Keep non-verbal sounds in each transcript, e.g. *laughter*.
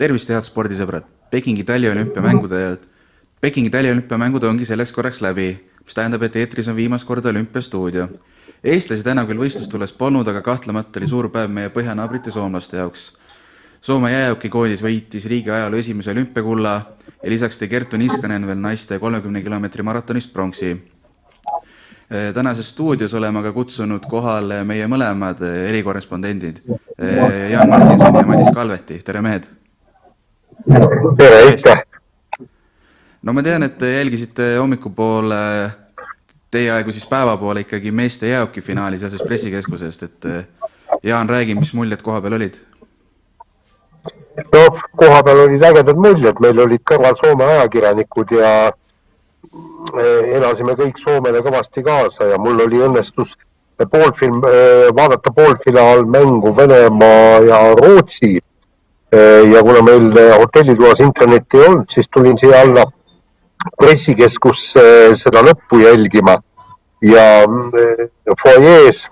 tervist, head spordisõbrad! Pekingi taliolümpiamängude, Pekingi taliolümpiamängud ongi selleks korraks läbi, mis tähendab, et eetris on viimast korda olümpiastuudio. eestlasi täna küll võistlustules polnud, aga kahtlemata oli suur päev meie põhjanaabrite soomlaste jaoks. Soome jäähokikoondis võitis riigi ajaloo esimese olümpiakulla ja lisaks tõi Kertu Niskanen veel naiste kolmekümne kilomeetri maratonist pronksi tänases stuudios oleme aga kutsunud kohale meie mõlemad erikorrespondendid, Jaan Martinson ja Madis Kalveti, tere mehed! Tere ikka! no ma tean, et te jälgisite hommikupoole, teie aegu siis päeva poole ikkagi meeste jäähokifinaali sealses pressikeskusest, et Jaan, räägi, mis muljed koha peal olid? no koha peal olid ägedad muljed, meil olid kõrval Soome ajakirjanikud ja elasime kõik Soomele kõvasti kaasa ja mul oli õnnestus poolfilm, vaadata poolfinaalmängu Venemaa ja Rootsi. Ja kuna meil hotellitoas internetti ei olnud, siis tulin siia alla pressikeskusse seda lõppu jälgima ja fuajees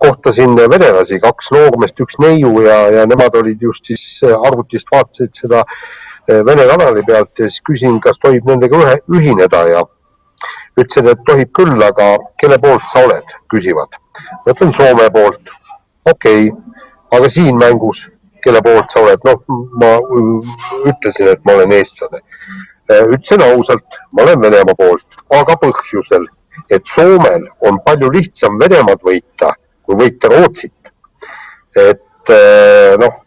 kohtasin venelasi, kaks noormeest, üks neiu ja, ja nemad olid just siis arvutist vaatasid seda Vene kanali pealt ja siis küsin, kas tohib nendega ühe, ühineda ja ütlesin, et tohib küll, aga kelle poolt sa oled, küsivad. ma ütlen Soome poolt. okei okay., aga siin mängus, kelle poolt sa oled? noh, ma ütlesin, et ma olen eestlane. ütlesin ausalt, ma olen Venemaa poolt, aga põhjusel, et Soomel on palju lihtsam Venemaad võita, kui võita Rootsit. et noh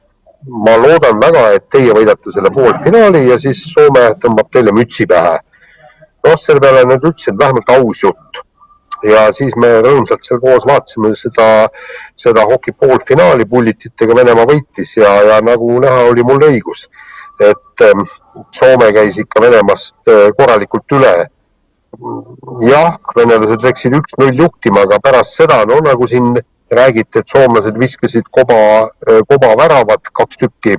ma loodan väga, et teie võidate selle poolfinaali ja siis Soome tõmbab teile mütsi pähe. noh, selle peale nad ütlesid vähemalt aus jutt ja siis me rõõmsalt seal koos vaatasime seda, seda hoki poolfinaali, pullititega Venemaa võitis ja, ja nagu näha, oli mul õigus, et ähm, Soome käis ikka Venemaast äh, korralikult üle. jah, venelased läksid üks-null juhtima, aga pärast seda, no nagu siin räägiti, et soomlased viskasid koba, kobaväravad, kaks tükki,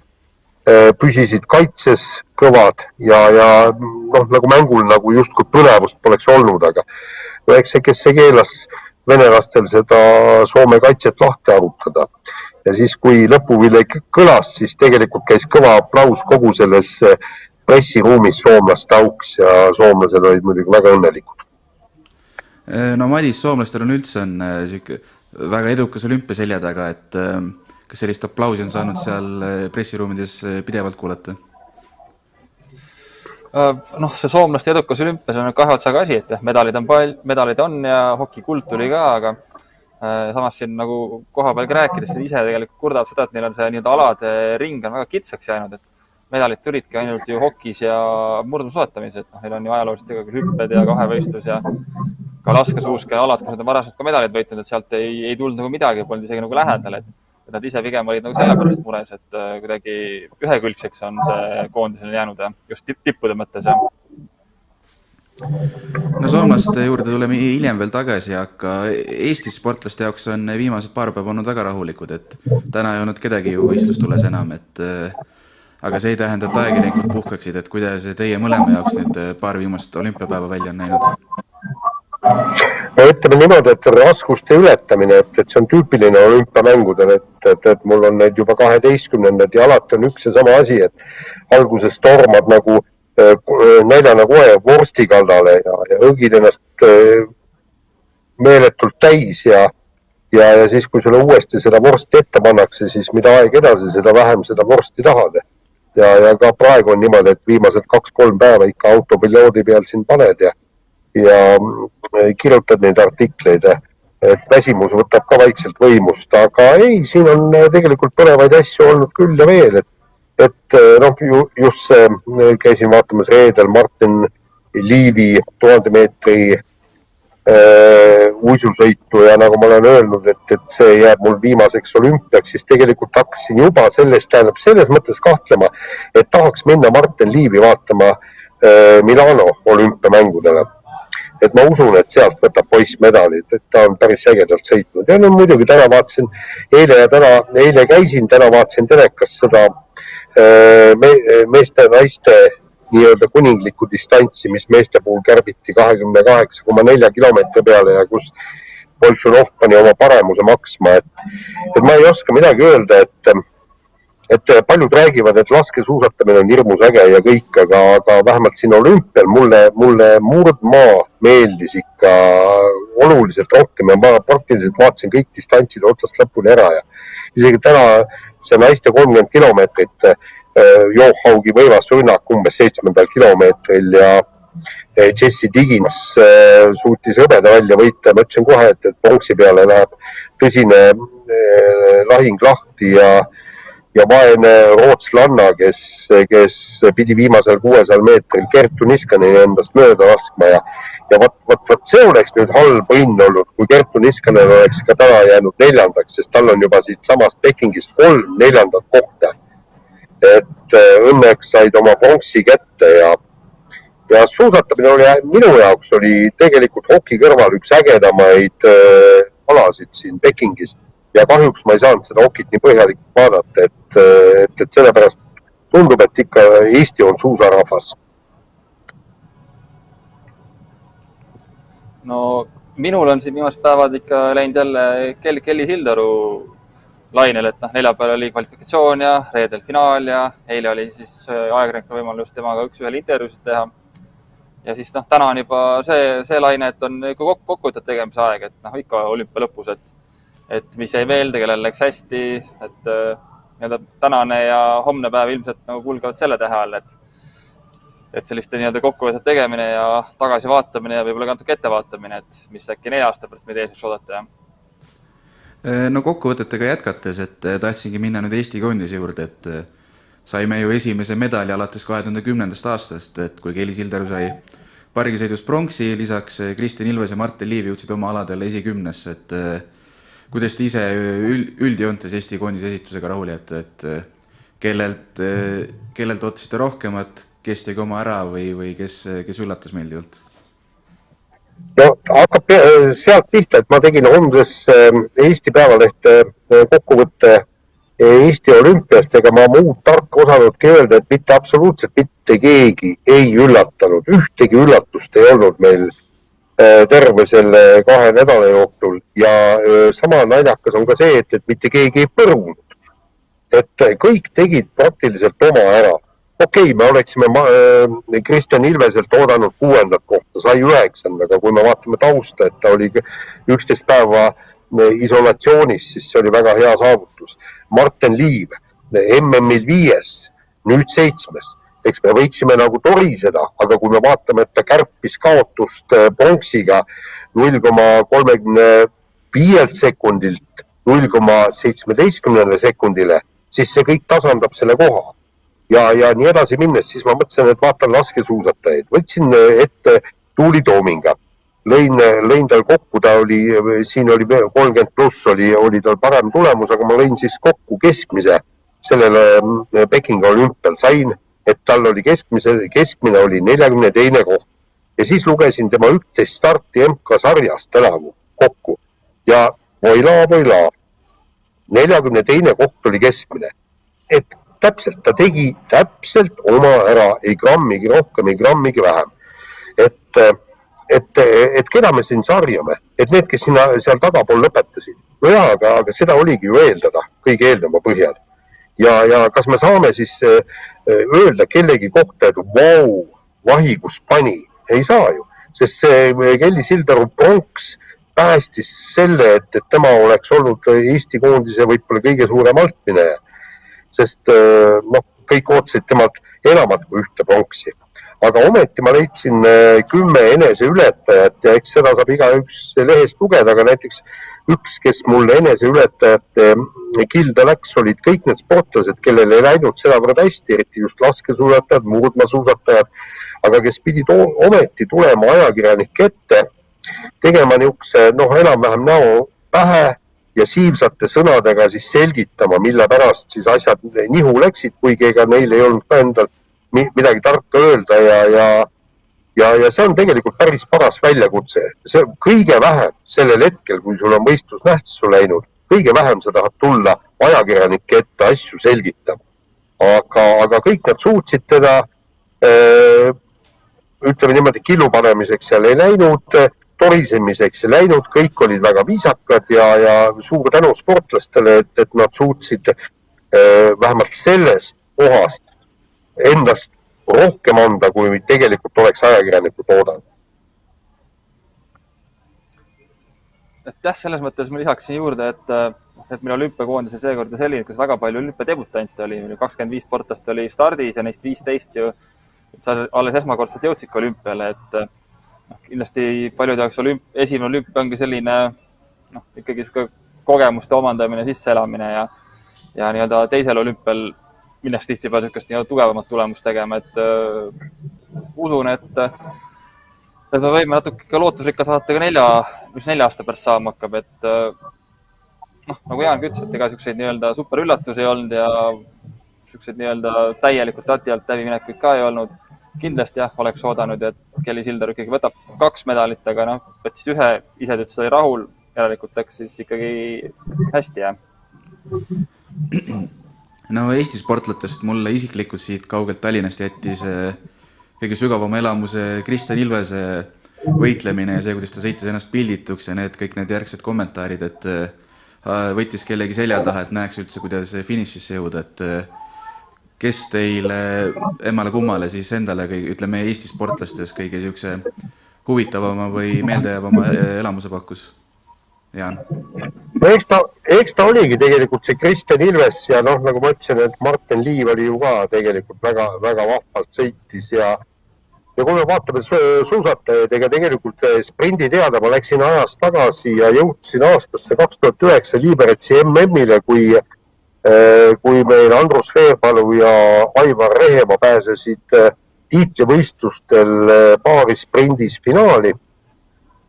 püsisid kaitses kõvad ja, ja noh, nagu mängul nagu justkui põnevust poleks olnud, aga no eks see, kes see keelas venelastel seda Soome kaitset lahti arutada. ja siis, kui lõpuvile kõlas, siis tegelikult käis kõva aplaus kogu selles pressiruumis soomlaste auks ja soomlased olid muidugi väga õnnelikud. no Madis, soomlastel on üldse on niisugune väga edukas olümpia selja taga, et kas sellist aplausi on saanud seal pressiruumides pidevalt kuulata? Äh, noh, see soomlaste edukas olümpias on kahe otsaga asi, et jah, medalid on palju, medalid on ja hokikuld tuli ka, aga samas siin nagu kohapeal ka rääkides, ise tegelikult kurdavad seda, et neil on see nii-öelda alade ring on väga kitsaks jäänud, et medalid tulidki ainult ju hokis ja murdmaasuusatamises, et noh, neil on ju ajalooliselt ikkagi hüpped ja kahevõistlus ja ka laskesuuska ja alad, kus nad on varasemalt ka medaleid võitnud, et sealt ei, ei tulnud nagu midagi, polnud isegi nagu lähedal, et nad ise pigem olid nagu selle pärast mures, et äh, kuidagi ühekülgseks on see koondisele jäänud just tipp, tippude mõttes no soomlaste juurde tuleme hiljem veel tagasi, aga Eesti sportlaste jaoks on viimased paar päeva olnud väga rahulikud, et täna ei olnud kedagi ju võistlustules enam, et äh, aga see ei tähenda, et ajakirjanikud puhkaksid, et kuidas teie mõlema jaoks nüüd paar viimast olümpiapäeva välja on näinud? No ütleme niimoodi, et raskuste ületamine, et, et see on tüüpiline olümpiamängudel, et, et, et mul on need juba kaheteistkümnendad ja alati on üks ja sama asi, et alguses tormad nagu äh, näljane koer vorsti kallale ja, ja õgid ennast äh, meeletult täis ja, ja, ja siis, kui sulle uuesti seda vorsti ette pannakse, siis mida aeg edasi, seda vähem seda vorsti tahad. ja, ja ka praegu on niimoodi, et viimased kaks-kolm päeva ikka autopiloodi peal siin paned ja ja mm, kirjutad neid artikleid, et väsimus võtab ka vaikselt võimust, aga ei, siin on äh, tegelikult põnevaid asju olnud küll ja veel, et, et noh ju,, just see, käisin vaatamas reedel Martin Liivi tuhande meetri äh, uisusõitu ja nagu ma olen öelnud, et, et see jääb mul viimaseks olümpiaks, siis tegelikult hakkasin juba sellest, tähendab selles mõttes kahtlema, et tahaks minna Martin Liivi vaatama äh, Milano olümpiamängudele et ma usun, et sealt võtab poiss medalid, et ta on päris ägedalt sõitnud. Ja no muidugi täna vaatasin, eile ja täna, eile käisin, täna vaatasin telekas seda äh, me, meeste-naiste nii-öelda kuninglikku distantsi, mis meeste puhul kärbiti kahekümne kaheksa koma nelja kilomeetri peale ja kus Boltšunov pani oma paremuse maksma, et, et ma ei oska midagi öelda, et, et paljud räägivad, et laskesuusatamine on hirmus äge ja kõik, aga, aga vähemalt siin olümpial mulle, mulle murdmaa meeldis ikka oluliselt rohkem ja ma praktiliselt vaatasin kõik distantsid otsast lõpuni ära ja isegi täna see naiste kolmkümmend kilomeetrit Johaugi võivas rünnak umbes seitsmendal kilomeetril ja Jesse Digins suutis hõbeda välja võita. ma ütlesin kohe, et, et pronksi peale läheb tõsine lahing lahti ja ja vaene rootslanna, kes, kes pidi viimasel kuuesajal meetril Kertu Niskaneni endast mööda laskma ja, ja vot, vot, vot see oleks nüüd halb õnn olnud, kui Kertu Niskanen oleks ka täna jäänud neljandaks, sest tal on juba siitsamast Pekingist kolm neljandat kohta. et äh, õnneks said oma pronksi kätte ja, ja suusatamine oli minu jaoks oli tegelikult hoki kõrval üks ägedamaid äh, alasid siin Pekingis ja kahjuks ma ei saanud seda okit nii põhjalikult vaadata, et, et, et sellepärast tundub, et ikka Eesti on suusarahvas. no minul on siin viimased päevad ikka läinud jälle Kel-, Kelly Sildaru lainel, et noh, neljapäeval oli kvalifikatsioon ja reedel finaal ja eile oli siis äh, ajakirjanikul võimalus temaga üks-ühele intervjuusid teha. ja siis noh, täna on juba see, see laine, et on ikka kokkuvõtete tegemise aeg, et noh, ikka olümpia lõpus, et et mis jäi meelde, kellel läks hästi, et äh, nii-öelda tänane ja homne päev ilmselt nagu kulgevad selle tähe all, et et selliste nii-öelda kokkuvõtete tegemine ja tagasivaatamine ja võib-olla ka natuke ettevaatamine, et mis äkki nelja aasta pärast meid ees võiks oodata, jah? Äh, no kokkuvõtetega jätkates, et äh, tahtsingi minna nüüd Eesti koondise juurde, et saime ju esimese medali alates kahe tuhande kümnendast aastast, et kui Kelly Sildaru sai pargisõidus pronksi, lisaks Kristjan Ilves ja Martin Liiv jõudsid oma aladele esikümnesse, et kuidas te ise üldjoontes Eesti koondise esitusega rahul jääte, et kellelt, kellelt ootasite rohkemat, kes tegi oma ära või, või kes, kes üllatas meeldivalt? no hakkab sealt pihta, et ma tegin homses ähm, Eesti Päevalehte äh, kokkuvõtte Eesti olümpiast, ega ma muud tarka osanudki öelda, et mitte absoluutselt mitte keegi ei üllatanud, ühtegi üllatust ei olnud meil Äh, terve selle kahe nädala jooksul ja äh, sama naljakas on ka see, et, et mitte keegi ei põrunud. et kõik tegid praktiliselt oma ära. okei okay,, me oleksime äh, Kristjan Ilveselt oodanud kuuendat kohta, sai üheksanda, aga kui me vaatame tausta, et ta oli üksteist päeva isolatsioonis, siis see oli väga hea saavutus. Martin Liiv MM-il viies, nüüd seitsmes eks me võiksime nagu toriseda, aga kui me vaatame, et ta kärpis kaotust äh, pronksiga null koma kolmekümne viielt sekundilt null koma seitsmeteistkümnele sekundile, siis see kõik tasandab selle koha. ja, ja nii edasi minnes, siis ma mõtlesin, et vaatan laskesuusatajaid, võtsin äh, ette Tuuli Toominga, lõin, lõin tal kokku, ta oli, siin oli kolmkümmend pluss oli, oli tal parem tulemus, aga ma lõin siis kokku keskmise sellele mm, Pekingi olümpial, sain et tal oli keskmise, keskmine oli neljakümne teine koht. Ja siis lugesin tema üksteist starti MK-sarjas tänavu kokku. Ja voila, voila, neljakümne teine koht oli keskmine. et täpselt, ta tegi täpselt oma ära, ei grammigi rohkem, ei grammigi vähem. et, et, et keda me siin sarjame, et need, kes sinna seal tagapool lõpetasid, no jaa, aga, aga seda oligi ju eeldada kõige eelneva põhjal ja, ja kas me saame siis äh, öelda kellegi kohta, et vau, vahigus pani, ei saa ju, sest see äh, Kelly Sildaru pronks päästis selle, et, et tema oleks olnud Eesti koondise võib-olla kõige suurem altmineja. sest noh, kõik ootasid temalt enamat kui ühte pronksi aga ometi ma leidsin kümme eneseületajat ja eks seda saab igaüks lehest lugeda, aga näiteks üks, kes mul eneseületajate kilda läks, olid kõik need sportlased, kellel ei läinud sedavõrd hästi, eriti just laskesuusatajad, murdmaasuusatajad, aga kes pidid ometi tulema ajakirjanike ette, tegema niisuguse noh, enam-vähem näo pähe ja siivsate sõnadega siis selgitama, mille pärast siis asjad nihu läksid, kuigi ega neil ei olnud ka endal midagi tarka öelda ja, ja ja, ja see on tegelikult päris paras väljakutse, see kõige vähem sellel hetkel, kui sul on võistlus nähtusse läinud, kõige vähem sa tahad tulla ajakirjanike ette asju selgitama. aga, aga kõik nad suutsid teda öö, ütleme niimoodi, killu panemiseks seal ei läinud, torisemiseks ei läinud, kõik olid väga viisakad ja, ja suur tänu sportlastele, et, et nad suutsid vähemalt selles kohas endast rohkem anda, kui tegelikult oleks ajakirjaniku toodang. et jah, selles mõttes ma lisaksin juurde, et, et meil olümpiakoondis on seekord selline, kus väga palju olümpiadebutante oli, kakskümmend viis sportlast oli stardis ja neist viisteist ju alles esmakordselt jõudsidki olümpiale, et noh, kindlasti paljude jaoks olümp-, esimene olümpia ongi selline noh, ikkagi sihuke kogemuste omandamine, sisseelamine ja, ja nii-öelda teisel olümpial minnakse tihtipeale niisugust nii-öelda tugevamat tulemust tegema, et äh, usun, et et me võime natuke ka lootusrikkad vaadata ka nelja, mis nelja aasta pärast saama hakkab, et äh, noh, nagu Jaangi ütles, et ega niisuguseid nii-öelda superüllatusi ei olnud ja niisuguseid nii-öelda täielikult lati alt läbiminekuid ka ei olnud. kindlasti jah, oleks oodanud, et Kelly Sildaru ikkagi võtab kaks medalit, aga noh, võttis ühe, ise ta ütles, oli rahul, järelikult läks siis ikkagi hästi, jah no Eesti sportlatest mulle isiklikult siit kaugelt Tallinnast jättis äh, kõige sügavama elamuse Kristjan Ilvese võitlemine ja see, kuidas ta sõitis ennast pildituks ja need kõik need järgsed kommentaarid, et äh, võttis kellegi selja taha, et näeks üldse, kuidas finišisse jõuda, et äh, kes teile emmale-kummale siis endale, ütleme Eesti sportlastes kõige niisuguse huvitavama või meeldejäävama elamuse pakkus? Jaan no eks ta, eks ta oligi tegelikult see Kristjan Ilves ja noh, nagu ma ütlesin, et Martin Liiv oli ju ka tegelikult väga-väga vahvalt sõitis ja ja kui me vaatame suusatajaid, ega tegelikult eh, sprindi teada ma läksin ajas tagasi ja jõudsin aastasse kaks tuhat üheksa Liberetsi MM-ile, kui, eh, kui meil Andrus Veerpalu ja Aivar Rehemaa pääsesid eh, tiitlivõistlustel paari sprindis finaali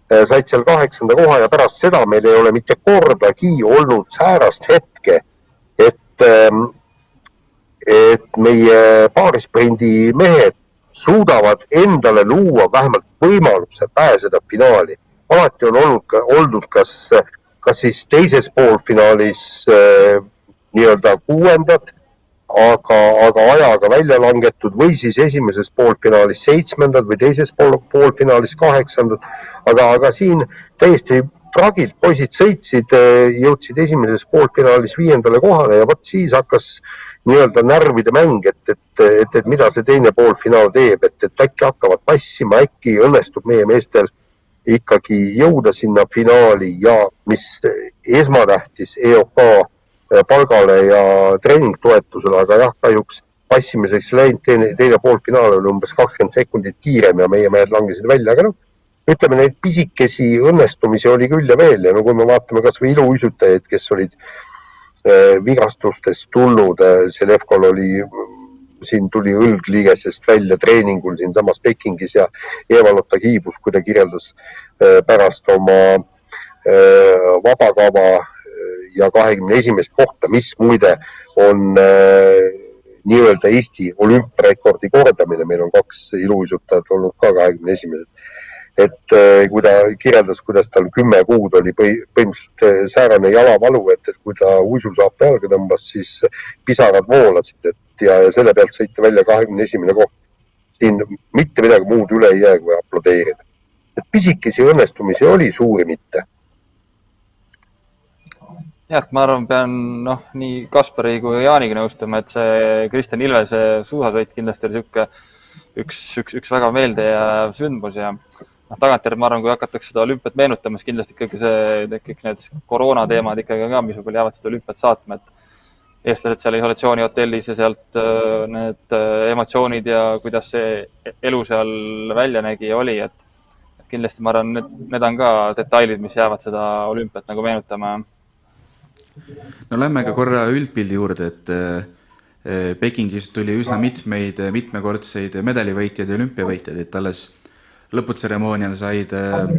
said seal kaheksanda koha ja pärast seda meil ei ole mitte kordagi olnud säärast hetke, et, ähm, et meie paarisprindi mehed suudavad endale luua vähemalt võimaluse pääseda finaali. alati on olnud, olnud kas, kas siis teises poolfinaalis äh, nii-öelda kuuendad aga, aga ajaga välja langetud või siis esimeses poolfinaalis seitsmendad või teises pool, poolfinaalis kaheksandad. aga, aga siin täiesti tragilt poisid sõitsid, jõudsid esimeses poolfinaalis viiendale kohale ja vot siis hakkas nii-öelda närvide mäng, et, et, et, et mida see teine poolfinaal teeb, et, et äkki hakkavad passima, äkki õnnestub meie meestel ikkagi jõuda sinna finaali ja mis esmatähtis, EOK palgale ja treeningtoetusele, aga jah, kahjuks passimiseks läinud, teine, teine poolfinaal oli umbes kakskümmend sekundit kiirem ja meie mehed langesid välja, aga noh, ütleme neid pisikesi õnnestumisi oli küll ja veel ja no kui me vaatame kasvõi iluuisutajaid, kes olid äh, vigastustest tulnud äh,, Selevkol oli, siin tuli õlg liigesest välja treeningul siinsamas Pekingis ja Eva-Lotta kiibus, kui ta kirjeldas äh, pärast oma äh, vabakava ja kahekümne esimest kohta, mis muide on äh, nii-öelda Eesti olümpiarekordi kordamine, meil on kaks iluuisutajat olnud ka kahekümne esimesed. et äh, kui ta kirjeldas, kuidas tal kümme kuud oli põhimõtteliselt äh, säärane jalavalu, et, et kui ta uisusaapa jalga tõmbas, siis pisarad voolasid, et ja, ja selle pealt sõita välja kahekümne esimene koht. siin mitte midagi muud üle ei jää, kui aplodeerida. et pisikesi õnnestumisi oli, suuri mitte jah, et ma arvan, pean noh, nii Kaspari kui Jaaniga nõustuma, et see Kristjan Ilvese suusasõit kindlasti oli niisugune üks, üks, üks väga meeldejääv sündmus ja noh, tagantjärele ma arvan, kui hakatakse seda olümpiat meenutama, siis kindlasti ikkagi see, kõik need koroona teemad ikkagi ka, mis võib-olla jäävad seda olümpiat saatma, et eestlased seal isolatsioonihotellis ja sealt äh, need äh, emotsioonid ja kuidas see elu seal välja nägi ja oli, et kindlasti ma arvan, need, need on ka detailid, mis jäävad seda olümpiat nagu meenutama no lähme ka korra üldpildi juurde, et äh, Pekingis tuli üsna mitmeid mitmekordseid medalivõitjaid ja olümpiavõitjaid, et alles lõputseremoonial said äh,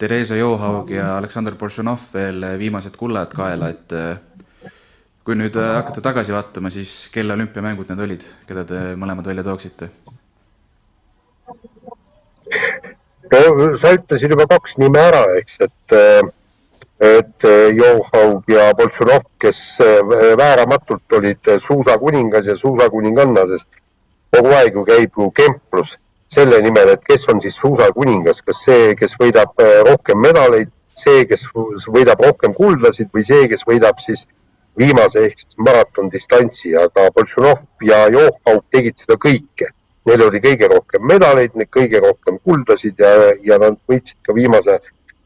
Theresa Johaug ja Aleksandr Bolšanov veel viimased kullad kaela, et äh, kui nüüd hakata tagasi vaatama, siis kelle olümpiamängud need olid, keda te mõlemad välja tooksite? no sa ütlesid juba kaks nime ära, eks, et et eh, Johaug ja Boltšunov, kes eh, vääramatult olid suusakuningas ja suusakuninganna, sest kogu aeg ju käib ju kemplus selle nimel, et kes on siis suusakuningas, kas see, kes võidab eh, rohkem medaleid, see, kes võidab rohkem kuldasid või see, kes võidab siis viimase ehk siis maratondistantsi, aga Boltšanov ja Johaug tegid seda kõike. Neil oli kõige rohkem medaleid, kõige rohkem kuldasid ja, ja nad võitsid ka viimase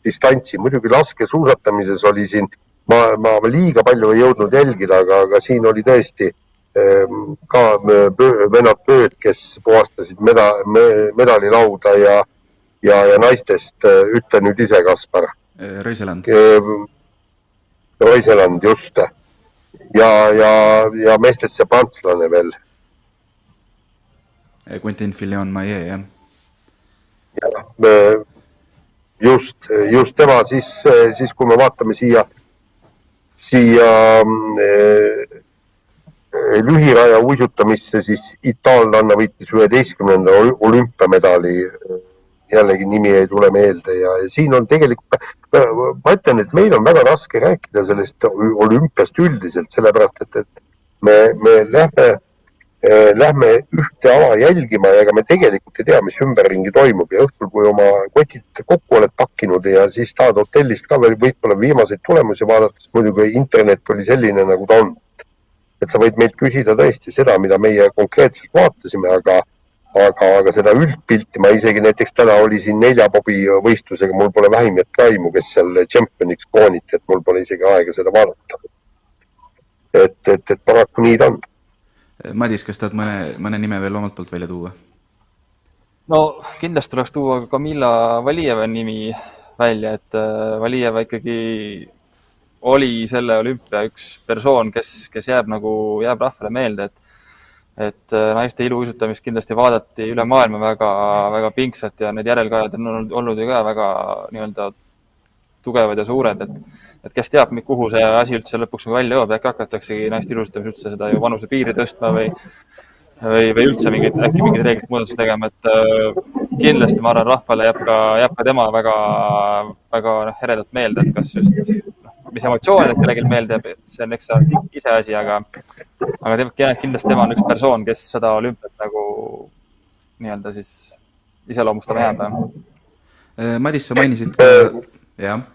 distantsi. muidugi laskesuusatamises oli siin, ma, ma liiga palju ei jõudnud jälgida, aga, aga siin oli tõesti ehm, ka vennad Pööd, kes puhastasid meda, medalilauda ja, ja, ja naistest ütle nüüd ise, Kaspar. Röiseland. Ehm, Röiseland, just. ja, ja, ja meestest see prantslane veel. Quentin Fillon-Maillet, jah. jah, just, just tema, siis, siis kui me vaatame siia, siia äh, lühiraja uisutamisse, siis itaallanna võitis üheteistkümnenda olümpiamedali. jällegi nimi ei tule meelde ja, siin on tegelikult, ma ütlen, et meil on väga raske rääkida sellest olümpiast üldiselt, sellepärast et, et me, me lähme Äh, lähme ühte ala jälgima ja ega me tegelikult ei tea, mis ümberringi toimub ja õhtul, kui oma kotid kokku oled pakkinud ja siis tahad hotellist ka veel võib-olla viimaseid tulemusi vaadata, siis muidugi internet oli selline, nagu ta on. et sa võid meilt küsida tõesti seda, mida meie konkreetselt vaatasime, aga, aga, aga seda üldpilti ma isegi näiteks täna oli siin neljapobi võistlusega, mul pole vähimatki aimu, kes seal tšempioniks kooniti, et mul pole isegi aega seda vaadata. et, et, et paraku nii ta on Madis, kas tahad mõne, mõne nime veel omalt poolt välja tuua? no kindlasti tuleks tuua ka Kamila Valijeva nimi välja, et äh, Valijeva ikkagi oli selle olümpia üks persoon, kes, kes jääb nagu, jääb rahvale meelde, et et äh, naiste iluuisutamist kindlasti vaadati üle maailma väga, väga pingsalt ja need järelkajad on olnud, olnud ju ka väga nii-öelda tugevad ja suured, et et kes teab, kuhu see asi üldse lõpuks nagu välja jõuab, äkki hakataksegi naiste ilustamisel üldse seda ju vanusepiiri tõstma või või, või üldse mingeid, äkki mingeid reeglite muudatusi tegema, et äh, kindlasti ma arvan, rahvale jääb ka, jääb ka tema väga, väga noh, eredalt meelde, et kas just noh, mis emotsioonid kellelgi meelde jääb, see on eks iseasi, aga, aga kindlasti tema on üks persoon, kes seda olümpiat nagu nii-öelda siis iseloomustama jääb. Madis, sa mainisid ka, jah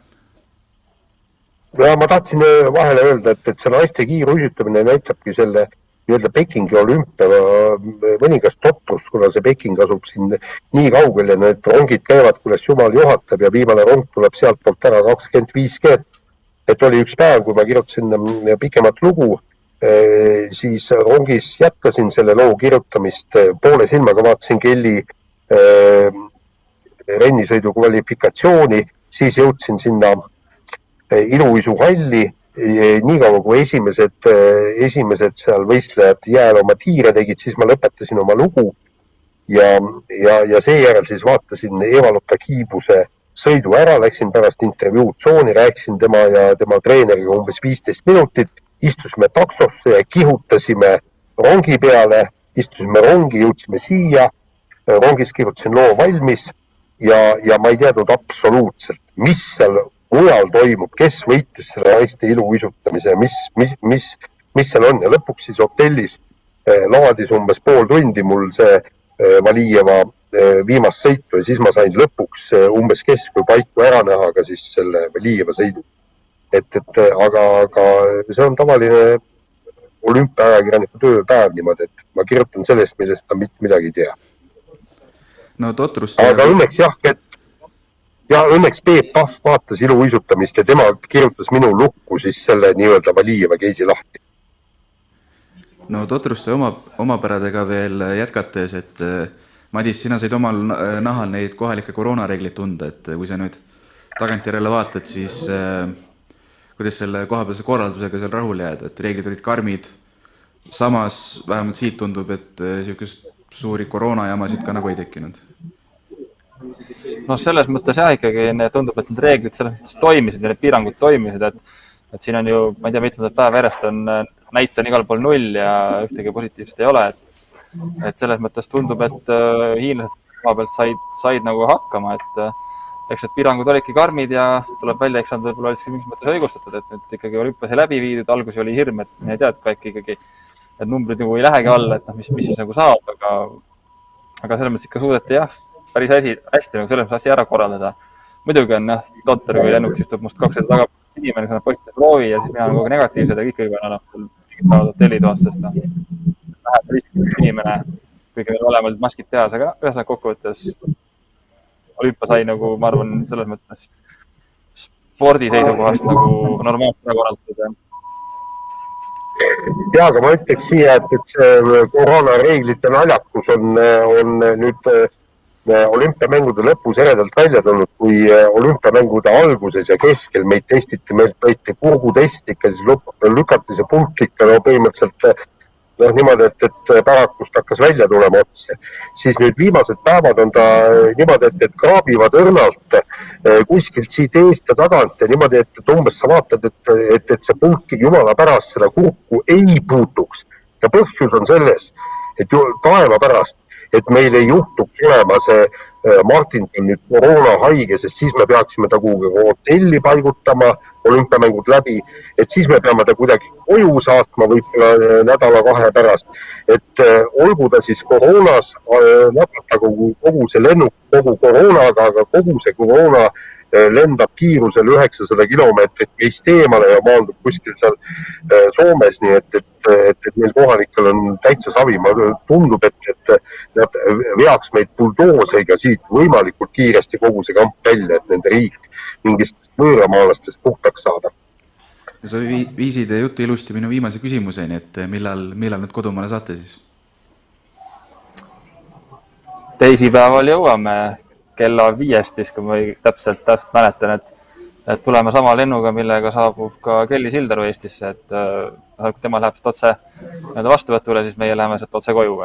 ja ma tahtsin äh, vahele öelda, et, et see naiste kiiruisutamine näitabki selle nii-öelda Pekingi olümpia äh, mõningast totrust, kuna see Peking asub siin nii kaugel ja need rongid käivad, kuidas jumal juhatab ja viimane rong tuleb sealtpoolt ära kakskümmend viis G-d. et oli üks päev, kui ma kirjutasin äh, pikemat lugu, siis rongis jätkasin selle loo kirjutamist, poole silmaga vaatasin Kelly rennisõidu kvalifikatsiooni, siis jõudsin sinna iluuisuhalli, niikaua kui esimesed, esimesed seal võistlejad jääl oma tiire tegid, siis ma lõpetasin oma lugu. Ja, ja, ja seejärel siis vaatasin Eva-Lotta Kiibuse sõidu ära, läksin pärast intervjuud tsooni, rääkisin tema ja tema treeneriga umbes viisteist minutit, istusime taksosse ja kihutasime rongi peale, istusime rongi, jõudsime siia, rongis kirjutasin loo valmis ja, ja ma ei teadnud absoluutselt, mis seal mujal toimub, kes võitis selle naiste iluuisutamise, mis, mis, mis, mis seal on ja lõpuks siis hotellis eh, laadis umbes pool tundi mul see eh, Valijeva eh, viimast sõitu ja siis ma sain lõpuks umbes keskel paiku ära näha ka siis selle Valijeva sõidu. et, et aga, aga see on tavaline olümpiaajakirjaniku tööpäev niimoodi, et ma kirjutan sellest, millest ma mitte midagi ei tea. no totrust. aga õnneks jah, et ja õnneks Peep Pahv vaatas iluuisutamist ja tema kirjutas minu lukku siis selle nii-öelda Valijeva keisi lahti. no totruste oma, omapäradega veel jätkates, et eh, Madis, sina said omal nahal neid kohalikke koroonareegleid tunda, et kui sa nüüd tagantjärele vaatad, siis äh, kuidas selle kohapealse korraldusega seal rahule jääda, et reeglid olid karmid, samas vähemalt siit tundub, et niisugust suuri koroonajamasid ka nagu ei tekkinud noh, selles mõttes jah, ikkagi tundub, et need reeglid selles mõttes toimisid ja need piirangud toimisid, et, et siin on ju, ma ei tea, mitmendat päeva järjest on, näit on igal pool null ja ühtegi positiivset ei ole, et, et selles mõttes tundub, et uh, hiinlased koha pealt said, said nagu hakkama, et uh, eks need piirangud olidki karmid ja tuleb välja, eks nad võib-olla olidki mingis mõttes õigustatud, et nüüd ikkagi olümpia sai läbi viidud, alguses oli hirm, et me ei tea, et äkki ikkagi need numbrid nagu ei lähegi alla, et noh, mis, mis siis nagu saab, aga, aga selles mõttes ikka suudeti jah päris hästi, hästi nagu selles mõttes asja ära korraldada. muidugi on jah, totter, kui lennukis istub must kaks tundi taga, inimene saab positiivse proovi ja siis mina olen kogu aeg negatiivsed ja kõik võib-olla annab mul mingit päeva hotellitoas, sest noh, läheb riskib inimene, kuigi meil mõlemad maskid peas, aga ühesõnaga kokkuvõttes olümpia sai nagu, ma arvan, selles mõttes spordi seisukohast nagu normaalselt ära korraldatud ja, aga ma ütleks siia, et, et see koroonareeglite naljakus on, on nüüd äh, olümpiamängude lõpus eredalt välja tulnud, kui äh, olümpiamängude alguses ja keskel meid testiti, meilt võeti kurgutest ikka, siis lükati see pulk ikka no põhimõtteliselt äh, noh, niimoodi, et, et pärakust hakkas välja tulema otse, siis nüüd viimased päevad on ta niimoodi, et, et kraabivad õrnalt eh, kuskilt siit eest ja tagant ja niimoodi, et, umbes sa vaatad, et, et, et see pulk jumala pärast seda kurku ei puutuks. ja põhjus on selles, et taeva pärast, et meil ei juhtuks olema see Äh, Martin on nüüd koroonahaige, sest siis me peaksime ta kuhugi hotelli paigutama, olümpiamängud läbi, et siis me peame ta kuidagi koju saatma võib-olla äh, nädala-kahe pärast. et äh, olgu ta siis koroonas, nakatagu kogu see lennuk kogu koroonaga, aga kogu see koroona Eh, lendab kiirusel üheksasada kilomeetrit meist eemale ja maandub kuskil seal eh, Soomes, nii et, et, et, et meil kohalikel on täitsa savi. tundub, et, et nad veaks meid buldooseriga siit võimalikult kiiresti kogu see kamp välja, et nende riik mingist võõramaalastest puhtaks saada sa viisid jutu ilusti minu viimase küsimuseni, et millal, millal nüüd kodumaale saate siis? teisipäeval jõuame kella viiest vist, kui ma täpselt, täpselt mäletan, et, et tuleme sama lennuga, millega saabub ka Kelly Sildaru Eestisse, et äh, tema läheb sealt otse nii-öelda vastuvõtule, siis meie läheme sealt otse koju.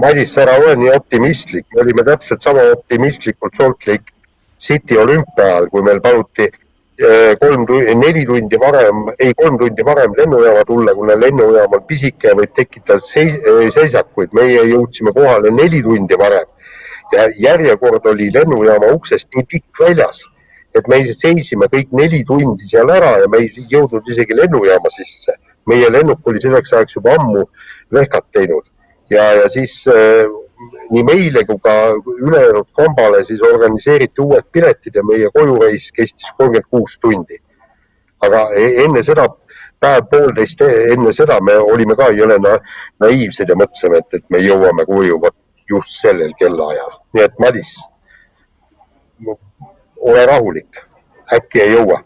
Madis, ära ole nii optimistlik, me olime täpselt sama optimistlikud Salt Lake City olümpia ajal, kui meil paluti äh, kolm, neli tundi varem, ei kolm tundi varem lennujaama tulla, kuna lennujaam on pisike ja võib tekitada seisakuid. meie jõudsime kohale neli tundi varem ja järjekord oli lennujaama uksest nii pikk väljas, et me seisime kõik neli tundi seal ära ja me ei jõudnud isegi lennujaama sisse. meie lennuk oli selleks ajaks juba ammu vehkat teinud ja, ja siis äh, nii meile kui ka ülejäänud kambale siis organiseeriti uued piletid ja meie kojureis kestis kolmkümmend kuus tundi. aga e-, enne seda päev-poolteist e-, enne seda me olime ka jõle na naiivsed ja mõtlesime, et, et me jõuame koju vot just sellel kellaajal. nii et Madis, ole rahulik, äkki ei jõua.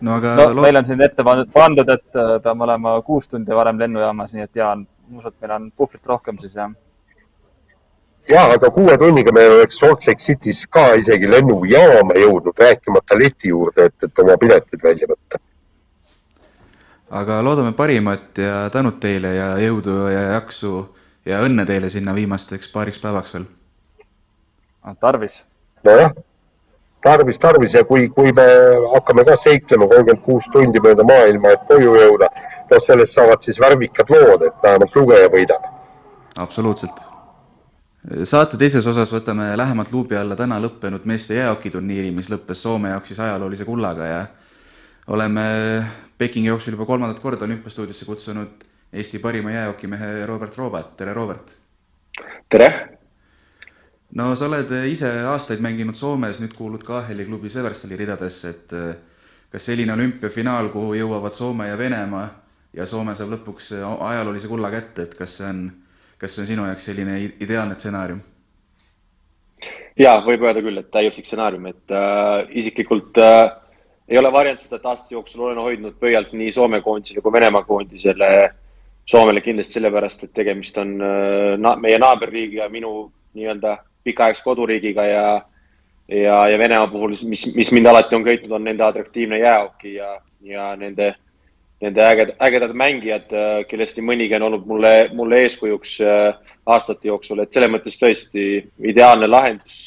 no aga no, lo... meil on siin ette pandud, et äh, peame olema kuus tundi varem lennujaamas, nii et Jaan, ma usun, et meil on puhvrit rohkem siis jah. ja, aga kuue tunniga me oleks Salt Lake City's ka isegi lennujaama jõudnud, rääkimata leti juurde, et, et oma piletid välja võtta aga loodame parimat ja tänud teile ja jõudu ja jaksu ja õnne teile sinna viimasteks paariks päevaks veel. tarvis. nojah, tarvis, tarvis ja kui, kui me hakkame ka seiklema kolmkümmend kuus tundi mööda maailma, et koju jõuda, noh, sellest saavad siis värvikad lood, et vähemalt lugeja võidab. absoluutselt. saate teises osas võtame lähemalt luubi alla täna lõppenud meeste jäähokiturniiri, mis lõppes Soome jaoks siis ajaloolise kullaga ja oleme Pekingi jooksul juba kolmandat korda olümpiastuudiosse kutsunud Eesti parima jäähokimehe Robert Roobat, tere Robert! tere! no sa oled ise aastaid mänginud Soomes, nüüd kuulud KHL-i klubi Severstali ridadesse, et eh, kas selline olümpiafinaal, kuhu jõuavad Soome ja Venemaa ja Soome saab lõpuks ajaloolise kulla kätte, et kas see on, kas see on sinu jaoks selline ideaalne stsenaarium? ja võib öelda küll, et täiuslik stsenaarium, et äh, isiklikult äh, ei ole varjanud seda, et aastate jooksul olen hoidnud pöialt nii Soome koondisele kui Venemaa koondisele äh, Soomele kindlasti sellepärast, et tegemist on äh, na meie naaberriigi ja minu nii-öelda pikaaegse koduriigiga ja, ja, ja Venemaa puhul, mis, mis mind alati on köitnud, on nende atraktiivne jäähoki ja, ja nende, nende äged, ägedad mängijad, äh, kellest nii mõnigi on olnud mulle, mulle eeskujuks äh, aastate jooksul, et selles mõttes tõesti ideaalne lahendus.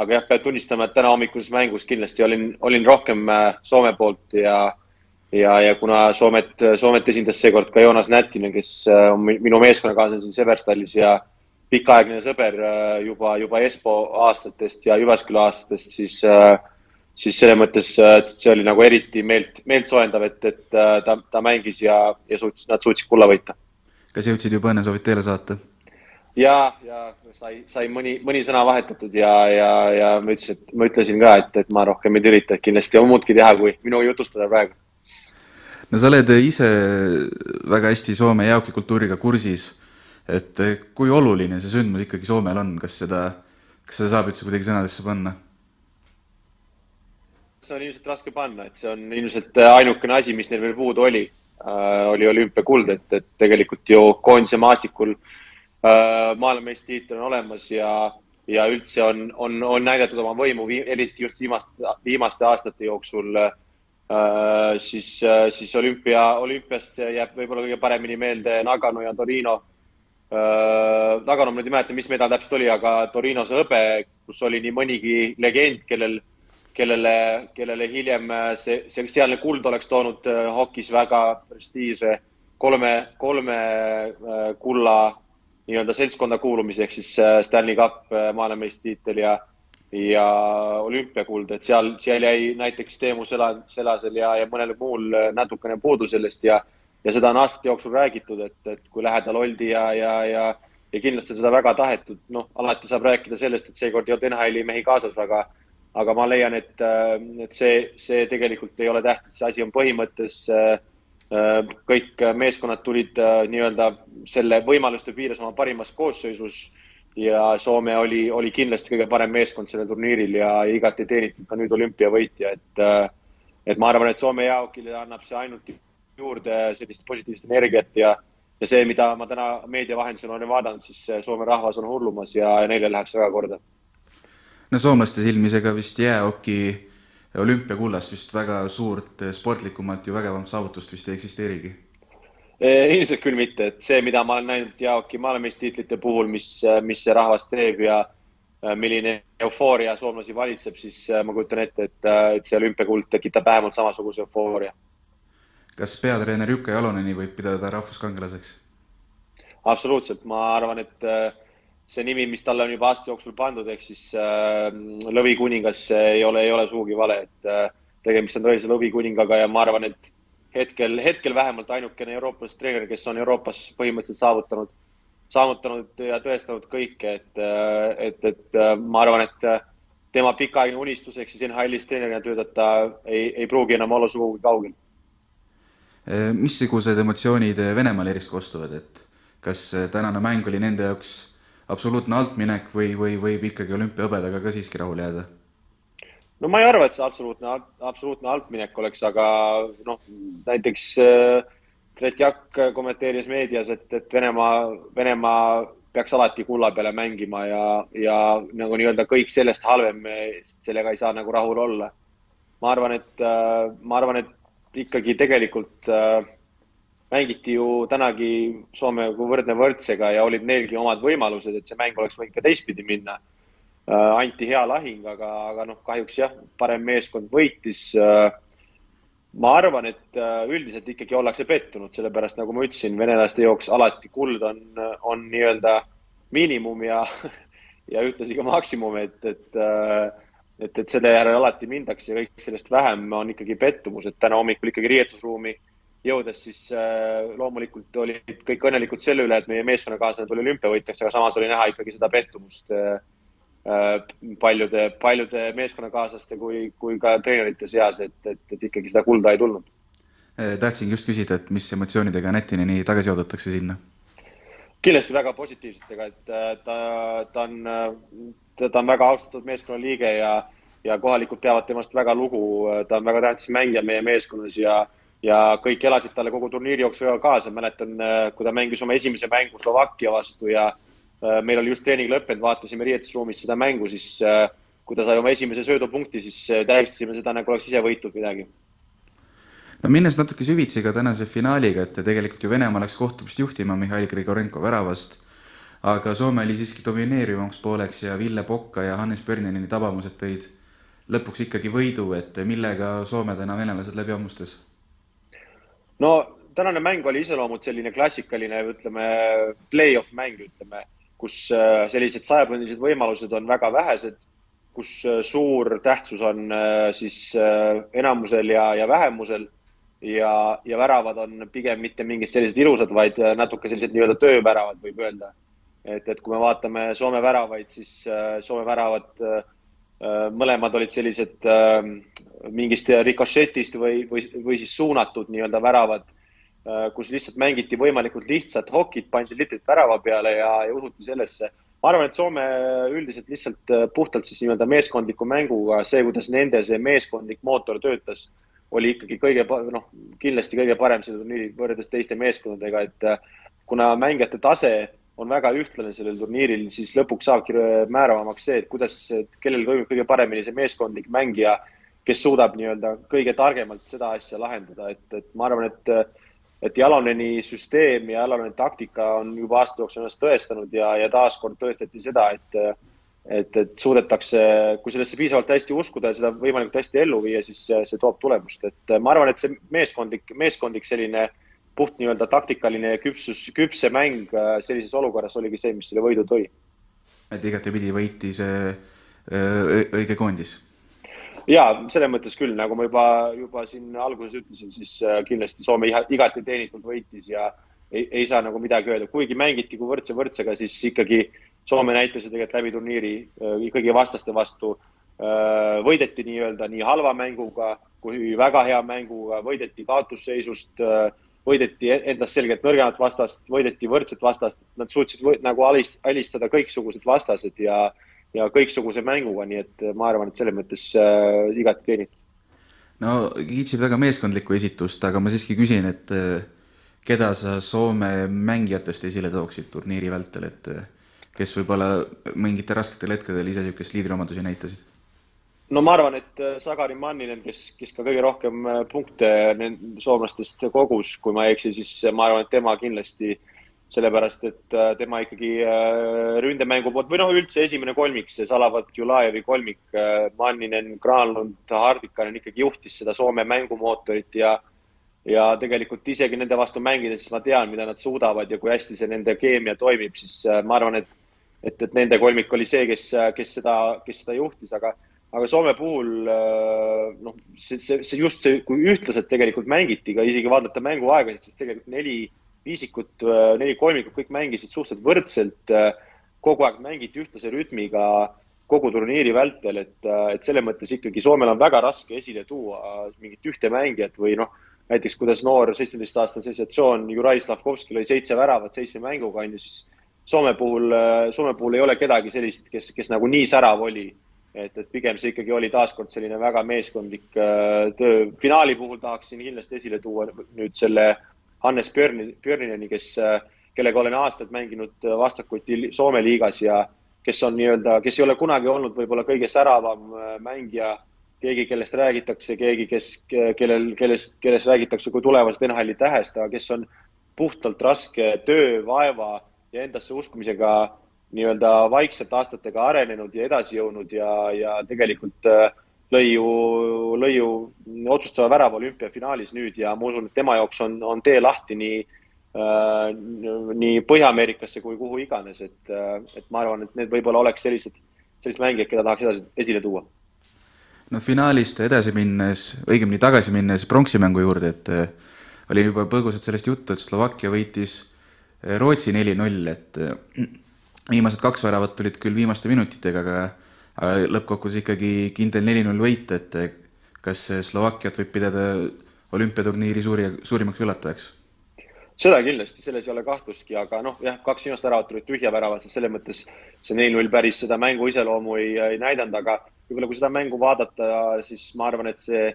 aga jah, peab tunnistama, et täna hommikuses mängus kindlasti olin, olin rohkem Soome poolt ja ja, ja kuna Soomet, Soomet esindas seekord ka Joonas Nättinen, kes äh, on minu meeskonnakaaslane siin Severstallis ja pikaaegne sõber äh, juba, juba Espo aastatest ja Jyvaskyla aastatest, siis, äh, siis selles mõttes see oli nagu eriti meelt, meeltsoojendav, et, et ta, ta mängis ja, ja suutis, nad suutsid kulla võita. kas jõudsid juba õnnesoovid teele saata? ja, ja sai, sai mõni, mõni sõna vahetatud ja, ja, ja ma ütlesin, et ma ütlesin ka, et, et ma rohkem ei ürita, et kindlasti on muudki teha, kui minuga jutustada praegu. No sa oled ise väga hästi Soome jääokikultuuriga kursis, et kui oluline see sündmus ikkagi Soomel on, kas seda, kas seda saab üldse kuidagi sõnadesse panna? see on ilmselt raske panna, et see on ilmselt ainukene asi, mis neil veel puudu oli äh,, oli olümpiakuld, et, et tegelikult ju koondise maastikul Äh, maailmameistritiitel on olemas ja, ja üldse on, on, on näidatud oma võimu, eriti just viimaste, viimaste aastate jooksul äh,. Siis, äh, siis olümpia, olümpiast jääb võib-olla kõige paremini meelde Nagano ja Torino äh,. Nagano ma nüüd ei mäleta, mis medal täpselt oli, aga Torino see hõbe, kus oli nii mõnigi legend, kellel, kellele, kellele hiljem see, see sealne kuld oleks toonud äh, hokis väga prestiižse kolme, kolme äh, kulla nii-öelda seltskonda kuulumise ehk siis äh, Stanley Cup äh, maailmameistritiitel ja, ja olümpiakuld, et seal, seal jäi näiteks Teemu Sela, Selasel ja, ja mõnel muul äh, natukene puudu sellest ja, ja seda on aastate jooksul räägitud, et, et kui lähedal oldi ja, ja, ja, ja kindlasti seda väga tahetud, noh, alati saab rääkida sellest, et seekord ei olnud NHL-i mehi kaasas, aga, aga ma leian, et, et see, see tegelikult ei ole tähtis, see asi on põhimõttes äh, Äh, kõik meeskonnad tulid äh, nii-öelda selle võimaluste piires oma parimas koosseisus ja Soome oli, oli kindlasti kõige parem meeskond sellel turniiril ja igati teenitud ka nüüd olümpiavõitja, et, äh, et ma arvan, et Soome jaokile annab see ainult juurde sellist positiivset energiat ja, ja see, mida ma täna meedia vahendusel olen vaadanud, siis Soome rahvas on hullumas ja, neile läheb see väga korda. no soomlaste silmis ega vist jäähoki olümpiakullast vist väga suurt sportlikumalt ju vägevamat saavutust vist ei eksisteerigi. Eh, ilmselt küll mitte, et see, mida ma olen näinud Jaoki maailmameistritiitlite puhul, mis, eh, mis see rahvas teeb ja milline eufooria soomlasi valitseb, siis ma kujutan ette, et, et see olümpiakuld tekitab vähemalt samasuguse eufooria. kas peatreener Jukka Jaloneni võib pidada rahvuskangelaseks? absoluutselt, ma arvan, et see nimi, mis talle on juba aasta jooksul pandud, ehk siis äh, lõvikuningas ei ole, ei ole sugugi vale, et äh, tegemist on tõelise lõvikuningaga ja ma arvan, et hetkel, hetkel vähemalt ainukene eurooplast treener, kes on Euroopas põhimõtteliselt saavutanud, saavutanud ja tõestanud kõike, et, äh, et, et äh, ma arvan, et äh, tema pikaajaline unistus ehk siis NHL-is treenerina töötada ei, ei pruugi enam olla sugugi kaugel. missugused emotsioonid Venemaal eriti kostuvad, et kas tänane mäng oli nende jaoks absoluutne altminek või, või võib ikkagi olümpiahõbedaga ka siiski rahule jääda? No ma ei arva, et see absoluutne, absoluutne altminek oleks, aga noh, näiteks äh, Tretjak kommenteeris meedias, et, et Venemaa, Venemaa peaks alati kulla peale mängima ja, ja nagu nii-öelda kõik sellest halvem, sellega ei saa nagu rahul olla. ma arvan, et äh,, ma arvan, et ikkagi tegelikult äh, mängiti ju tänagi Soomega kui võrdne võrdsega ja olid neilgi omad võimalused, et see mäng oleks võinud ka teistpidi minna. Äh, anti hea lahing, aga, aga noh, kahjuks jah, parem meeskond võitis. Äh, ma arvan, et äh, üldiselt ikkagi ollakse pettunud, sellepärast nagu ma ütlesin, venelaste jaoks alati kuld on, on nii-öelda miinimum ja, *laughs* ja ühtlasi ka maksimum, et, et et, et selle järel alati mindakse ja kõik sellest vähem on ikkagi pettumus, et täna hommikul ikkagi riietusruumi jõudes, siis loomulikult olid kõik õnnelikud selle üle, et meie meeskonnakaaslane tuli olümpiavõitjaks, aga samas oli näha ikkagi seda pettumust äh, paljude, paljude meeskonnakaaslaste kui, kui ka treenerite seas, et, et, et ikkagi seda kulda ei tulnud. tahtsin just küsida, et mis emotsioonidega Nätini nii tagasi oodatakse sinna? kindlasti väga positiivsetega, et ta, ta on, ta on väga austatud meeskonnaliige ja, ja kohalikud peavad temast väga lugu, ta on väga tähtis mängija meie meeskonnas ja ja kõik elasid talle kogu turniiri jooksul kaasa, mäletan, äh, kui ta mängis oma esimese mängu Slovakkia vastu ja äh, meil oli just treening lõppenud, vaatasime riietusruumis seda mängu, siis äh, kui ta sai oma esimese söödupunkti, siis tähistasime seda, nagu oleks ise võitnud midagi. no minnes natuke süvitsi ka tänase finaaliga, et tegelikult ju Venemaa läks kohtumist juhtima Mihhail Grigorenko väravast, aga Soome oli siiski domineerivamaks pooleks ja Ville Pokka ja Hannes Pörnjanini tabamused tõid lõpuks ikkagi võidu, et millega Soome täna venelased läbi hammustas no tänane mäng oli iseloomult selline klassikaline, ütleme, play-off mäng, ütleme, kus äh, sellised sajaprotsendilised võimalused on väga vähesed, kus äh, suur tähtsus on äh, siis enamusel ja, ja vähemusel ja, ja väravad on pigem mitte mingid sellised ilusad, vaid natuke sellised nii-öelda tööväravad, võib öelda. et, et kui me vaatame Soome väravaid, siis Soome väravad mõlemad olid sellised mingist rikošetist või, või, või siis suunatud nii-öelda väravad, kus lihtsalt mängiti võimalikult lihtsat hokit, pandi litrit värava peale ja, ja usuti sellesse. Ma arvan, et Soome üldiselt lihtsalt äh, puhtalt siis nii-öelda meeskondliku mänguga, see, kuidas nende see meeskondlik mootor töötas, oli ikkagi kõige, noh, kindlasti kõige parem selle turniiri võrreldes teiste meeskondadega, et äh, kuna mängijate tase on väga ühtlane sellel turniiril, siis lõpuks saabki määravamaks see, et kuidas, kellel toimub kõige paremini see meeskondlik mängija, kes suudab nii-öelda kõige targemalt seda asja lahendada, et, et ma arvan, et et Jaloneni süsteem ja Jaloneni taktika on juba aasta jooksul ennast tõestanud ja, ja taaskord tõestati seda, et, et, et suudetakse, kui sellesse piisavalt hästi uskuda ja seda võimalikult hästi ellu viia, siis see, see toob tulemust, et ma arvan, et see meeskondlik, meeskondlik selline puht nii-öelda taktikaline küpsus, küpse mäng sellises olukorras oligi see, mis selle võidu tõi. et igatepidi võitis õige koondis ja selles mõttes küll, nagu ma juba, juba siin alguses ütlesin, siis äh, kindlasti Soome igati teenitult võitis ja ei, ei saa nagu midagi öelda, kuigi mängiti kui võrdse võrdsega, siis ikkagi Soome näitas ju tegelikult läbi turniiri äh, ikkagi vastaste vastu. Äh, võideti nii-öelda nii halva mänguga kui väga hea mänguga, võideti kaotusseisust, võideti endast selgelt nõrgemat vastast, võideti võrdset vastast, nad suutsid või, nagu alistada kõiksugused vastased ja ja kõiksuguse mänguga, nii et äh, ma arvan, et selles mõttes äh, igati teenitud. no kiitsid väga meeskondlikku esitust, aga ma siiski küsin, et äh, keda sa Soome mängijatest esile tooksid turniiri vältel, et äh, kes võib-olla mingitel rasketel hetkedel ise niisugust liidriomadusi näitasid? no ma arvan, et Sagari Manninen, kes, kes ka kõige rohkem punkte soomlastest kogus, kui ma ei eksi, siis ma arvan, et tema kindlasti äh, sellepärast et äh, tema ikkagi äh, ründemängu poolt või noh, üldse esimene kolmik, see Salavat Julajevi kolmik, äh, Manninen, Granlund, Hardikanen ikkagi juhtis seda Soome mängumootorit ja ja tegelikult isegi nende vastu mängides ma tean, mida nad suudavad ja kui hästi see nende keemia toimib, siis ma arvan, et et, et nende kolmik oli see, kes, kes seda, kes seda juhtis, aga aga Soome puhul noh, see, see, see just see, kui ühtlaselt tegelikult mängiti ka isegi vaadata mänguaegasid, siis tegelikult neli viisikut, äh, neli kolmikut, kõik mängisid suhteliselt võrdselt. Äh, kogu aeg mängiti ühtlase rütmiga kogu turniiri vältel, et, äh, et selles mõttes ikkagi Soomel on väga raske esile tuua mingit ühte mängijat või noh, näiteks kuidas noor seitsmeteistaastane sensatsioon Juraj Slavkovski lõi seitse väravat seitsme mänguga, on ju, siis Soome puhul, Soome puhul ei ole kedagi sellist, kes, kes nagu nii särav oli. et, et pigem see ikkagi oli taaskord selline väga meeskondlik töö. finaali puhul tahaksin kindlasti esile tuua nüüd selle Hannes Björni, Björnineni, kes, kellega olen aastaid mänginud vastakuti Soome liigas ja kes on nii-öelda, kes ei ole kunagi olnud võib-olla kõige säravam äh, mängija, keegi, kellest räägitakse, keegi, kes, kellel, kellest, kellest räägitakse kui tulevasest NHL-i tähest, aga kes on puhtalt raske töö, vaeva ja endasse uskumisega nii-öelda vaikselt aastatega arenenud ja edasi jõudnud ja, ja tegelikult äh, lõi ju, lõi ju otsustava värava olümpiafinaalis nüüd ja ma usun, et tema jaoks on, on tee lahti nii äh,, nii Põhja-Ameerikasse kui kuhu iganes, et äh,, et ma arvan, et need võib-olla oleks sellised, sellised mängijad, keda tahaks edasi, esile tuua. no finaalist edasi minnes, õigemini tagasi minnes pronksi mängu juurde, et äh, oli juba põgusalt sellest juttu, et Slovakkia võitis äh, Rootsi neli-null, et äh, viimased kaks väravat tulid küll viimaste minutitega, aga lõppkokkuvõttes ikkagi kindel neli-null võit, et kas Slovakkiat võib pidada olümpiaturniiri suuri, suurimaks üllatajaks? seda kindlasti, selles ei ole kahtlustki, aga noh, jah, kaks viimast väravat tulid tühja väravad, sest selles mõttes see neli-null päris seda mängu iseloomu ei, ei näidanud, aga võib-olla kui seda mängu vaadata, siis ma arvan, et see,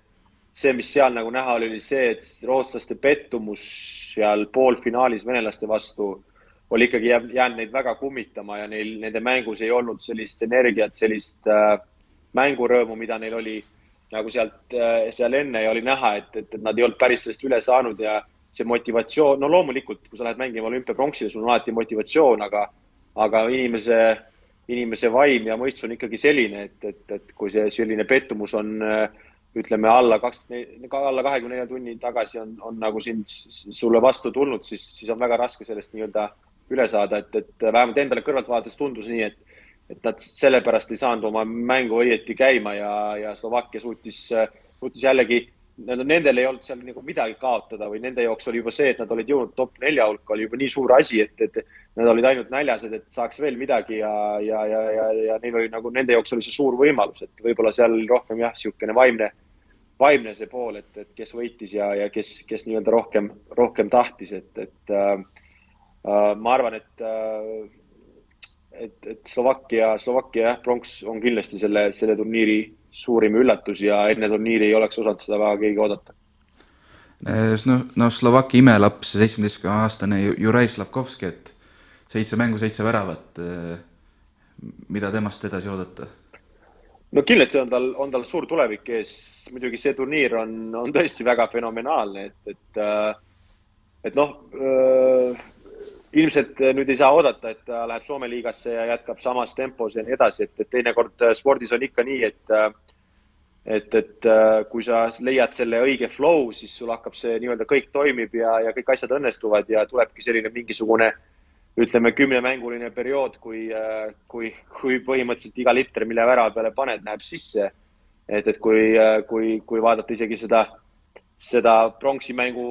see, mis seal nagu näha oli, oli see, et rootslaste pettumus seal poolfinaalis venelaste vastu oli ikkagi jäänud neid väga kummitama ja neil, nende mängus ei olnud sellist energiat, sellist äh, mängurõõmu, mida neil oli nagu sealt äh,, seal enne ja oli näha, et, et, et nad ei olnud päris sellest üle saanud ja see motivatsioon, no loomulikult, kui sa lähed mängima olümpiapronksile, sul on alati motivatsioon, aga, aga inimese, inimese vaim ja mõistus on ikkagi selline, et, et, et kui see selline pettumus on äh, ütleme alla kakskümmend, alla kahekümne nelja tunni tagasi on, on nagu sind, sulle vastu tulnud, siis, siis on väga raske sellest nii-öelda üle saada, et, et vähemalt endale kõrvalt vaadates tundus nii, et, et nad sellepärast ei saanud oma mängu õieti käima ja, ja Slovakkia suutis, suutis jällegi nendel ei olnud seal nagu midagi kaotada või nende jaoks oli juba see, et nad olid jõudnud top nelja hulka, oli juba nii suur asi, et, et nad olid ainult näljased, et saaks veel midagi ja, ja, ja, ja, ja neil oli nagu nende jaoks oli see suur võimalus, et võib-olla seal rohkem jah, niisugune vaimne, vaimne see pool, et, et kes võitis ja, ja kes, kes nii-öelda rohkem, rohkem tahtis, et, et äh, ma arvan, et äh, et, et Slovakkia, Slovakkia jah, pronks on kindlasti selle, selle turniiri suurim üllatus ja enne turniiri ei oleks osanud seda väga keegi oodata. no, no Slovakkia imelaps, seitsmeteistkümne aastane Juraj Slavkovski, et seitse mängu, seitse väravat. mida temast edasi oodata? no kindlasti on tal, on tal suur tulevik ees, muidugi see turniir on, on tõesti väga fenomenaalne, et, et, et noh ilmselt äh, nüüd ei saa oodata, et ta läheb Soome liigasse ja jätkab samas tempos ja nii edasi, et, et teinekord äh, spordis on ikka nii, et äh, et, et kui sa leiad selle õige flow, siis sul hakkab see nii-öelda kõik toimib ja, ja kõik asjad õnnestuvad ja tulebki selline mingisugune ütleme, kümnemänguline periood, kui, kui, kui põhimõtteliselt iga liter, mille värava peale paned, läheb sisse. et, et kui, kui, kui vaadata isegi seda, seda pronksi mängu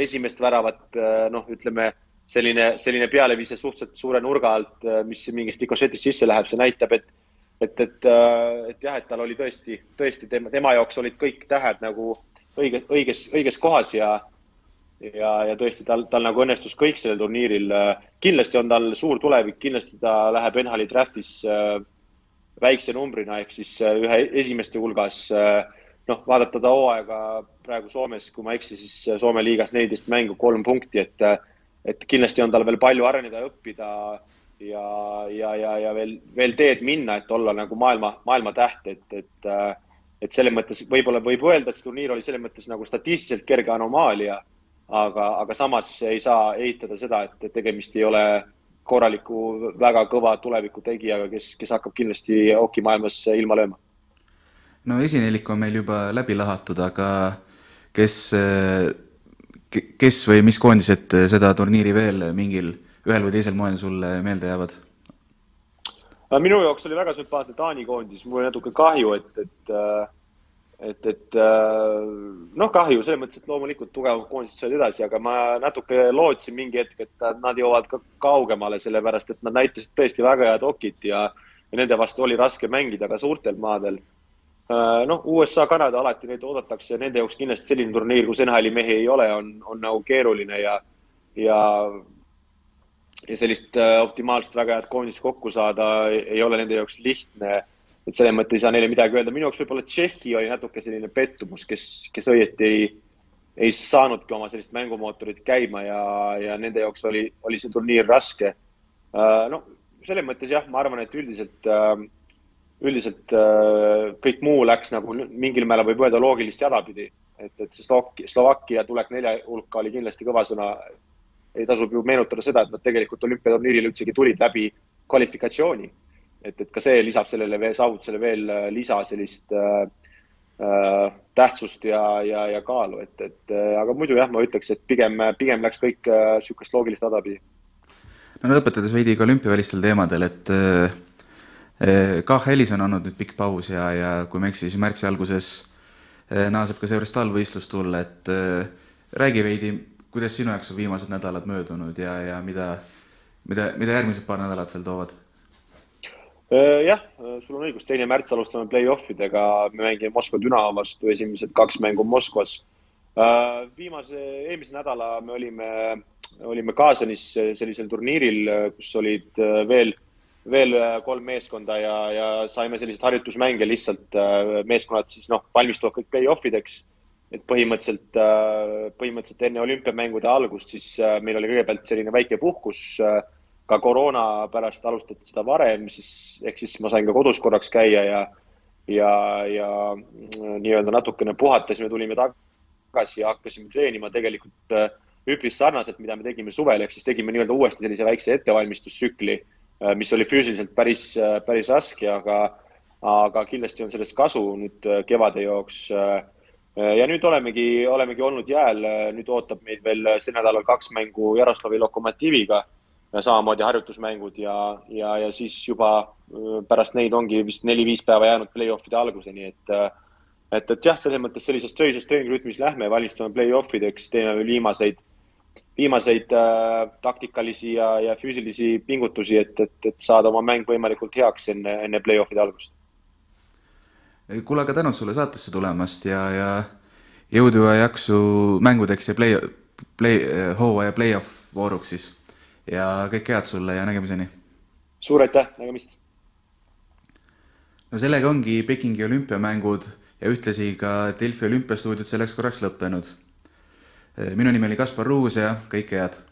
esimest väravat, noh, ütleme selline, selline pealeviise suhteliselt suure nurga alt, äh, mis mingist rikošetist sisse läheb, see näitab, et, et, et, äh, et jah, et tal oli tõesti, tõesti tema, tema jaoks olid kõik tähed nagu õige, õiges, õiges kohas ja, ja, ja tõesti tal, tal nagu õnnestus kõik sellel turniiril. kindlasti on tal suur tulevik, kindlasti ta läheb NHL-i draft'is äh, väikse numbrina ehk siis ühe esimeste hulgas. noh, vaadata ta hooaega praegu Soomes, kui ma ei eksi, siis Soome liigas neliteist mängu, kolm punkti, et et kindlasti on tal veel palju areneda õppida ja, ja, ja, ja veel, veel teed minna, et olla nagu maailma, maailma täht, et, et, et selles mõttes võib-olla võib öelda, et see turniir oli selles mõttes nagu statistiliselt kerge anomaalia. aga, aga samas ei saa eitada seda, et tegemist ei ole korraliku, väga kõva tuleviku tegijaga, kes, kes hakkab kindlasti hokimaailmas ilma lööma. no esinelik on meil juba läbi lahatud, aga kes kes või mis koondised seda turniiri veel mingil ühel või teisel moel sulle meelde jäävad? minu jaoks oli väga sümpaatne Taani koondis, mul oli natuke kahju, et, et, et, et noh, kahju selles mõttes, et loomulikult tugevad koondised said edasi, aga ma natuke lootsin mingi hetk, et nad jõuavad ka kaugemale, sellepärast et nad näitasid tõesti väga head hokit ja, ja nende vastu oli raske mängida ka suurtel maadel Äh, noh, USA, Kanada alati neid oodatakse, nende jaoks kindlasti selline turniir, kus NHL-i mehi ei ole, on, on nagu keeruline ja, ja, ja sellist äh, optimaalselt väga head koondist kokku saada ei, ei ole nende jaoks lihtne. et selles mõttes ei saa neile midagi öelda, minu jaoks võib-olla Tšehhi oli natuke selline pettumus, kes, kes õieti ei, ei saanudki oma sellist mängumootorit käima ja, ja nende jaoks oli, oli see turniir raske. Äh, no selles mõttes jah, ma arvan, et üldiselt äh, üldiselt äh, kõik muu läks nagu mingil määral võib öelda loogilist jada pidi, et, et see Slovakkia, Slovakkia tulek nelja hulka oli kindlasti kõva sõna. ei tasub ju meenutada seda, et nad tegelikult olümpiaturniirile üldsegi tulid läbi kvalifikatsiooni. et, et ka see lisab sellele veel, saavutusele veel äh, lisa sellist äh, äh, tähtsust ja, ja, ja kaalu, et, et äh, aga muidu jah, ma ütleks, et pigem, pigem läks kõik niisugust äh, loogilist jada pidi. no lõpetades veidi ka olümpiavälistel teemadel, et äh Eh, KHL-is on olnud nüüd pikk paus ja, ja kui ma ei eksi, siis märtsi alguses eh, naaseb ka see Restal-võistlus tulla, et äh, räägi veidi, kuidas sinu jaoks on viimased nädalad möödunud ja, ja mida, mida, mida järgmised paar nädalat veel toovad? jah, sul on õigus, teine märts alustame play-off idega, me mängime Moskva Dünamo vastu, esimesed kaks mängu Moskvas. viimase, eelmise nädala me olime, olime Kaasanis sellisel turniiril, kus olid veel veel äh, kolm meeskonda ja, ja saime selliseid harjutusmänge lihtsalt äh, meeskonnad siis noh, valmistuvad kõik play-off ideks. et põhimõtteliselt, äh, põhimõtteliselt enne olümpiamängude algust, siis meil oli kõigepealt selline väike puhkus. ka koroona pärast alustati seda varem, siis ehk siis ma sain ka kodus korraks käia ja, ja, ja nii-öelda natukene puhates me tulime tagasi ja hakkasime treenima tegelikult üpris sarnaselt, mida me tegime suvel, ehk siis tegime nii-öelda uuesti sellise väikse ettevalmistustsükli Äh, mis oli füüsiliselt päris, äh, päris raske, aga, aga kindlasti on sellest kasu nüüd äh, kevade jooks. ja nüüd olemegi, olemegi olnud jääl, nüüd ootab meid veel sel nädalal kaks mängu Jaroslavi Lokomotiiviga, samamoodi harjutusmängud ja, ja, ja siis juba pärast neid ongi vist neli-viis päeva jäänud play-off'ide alguseni, et et, et jah, selles mõttes sellises töises treeningrütmis lähme, valmistume play-off ideks, teeme veel viimaseid, viimaseid äh, taktikalisi ja, ja füüsilisi pingutusi, et, et, et saada oma mäng võimalikult heaks enne, enne play-off'ide algust. kuule, aga tänud sulle saatesse tulemast ja, ja jõudu ja jaksu mängudeks ja play, play, hooaja play-off vooruks siis. ja kõike head sulle ja nägemiseni. suur aitäh, nägemist. no sellega ongi Pekingi olümpiamängud ja ühtlasi ka Delfi olümpiastuudiod selleks korraks lõppenud. Minu nimi oli Kaspar Ruus ja kõike head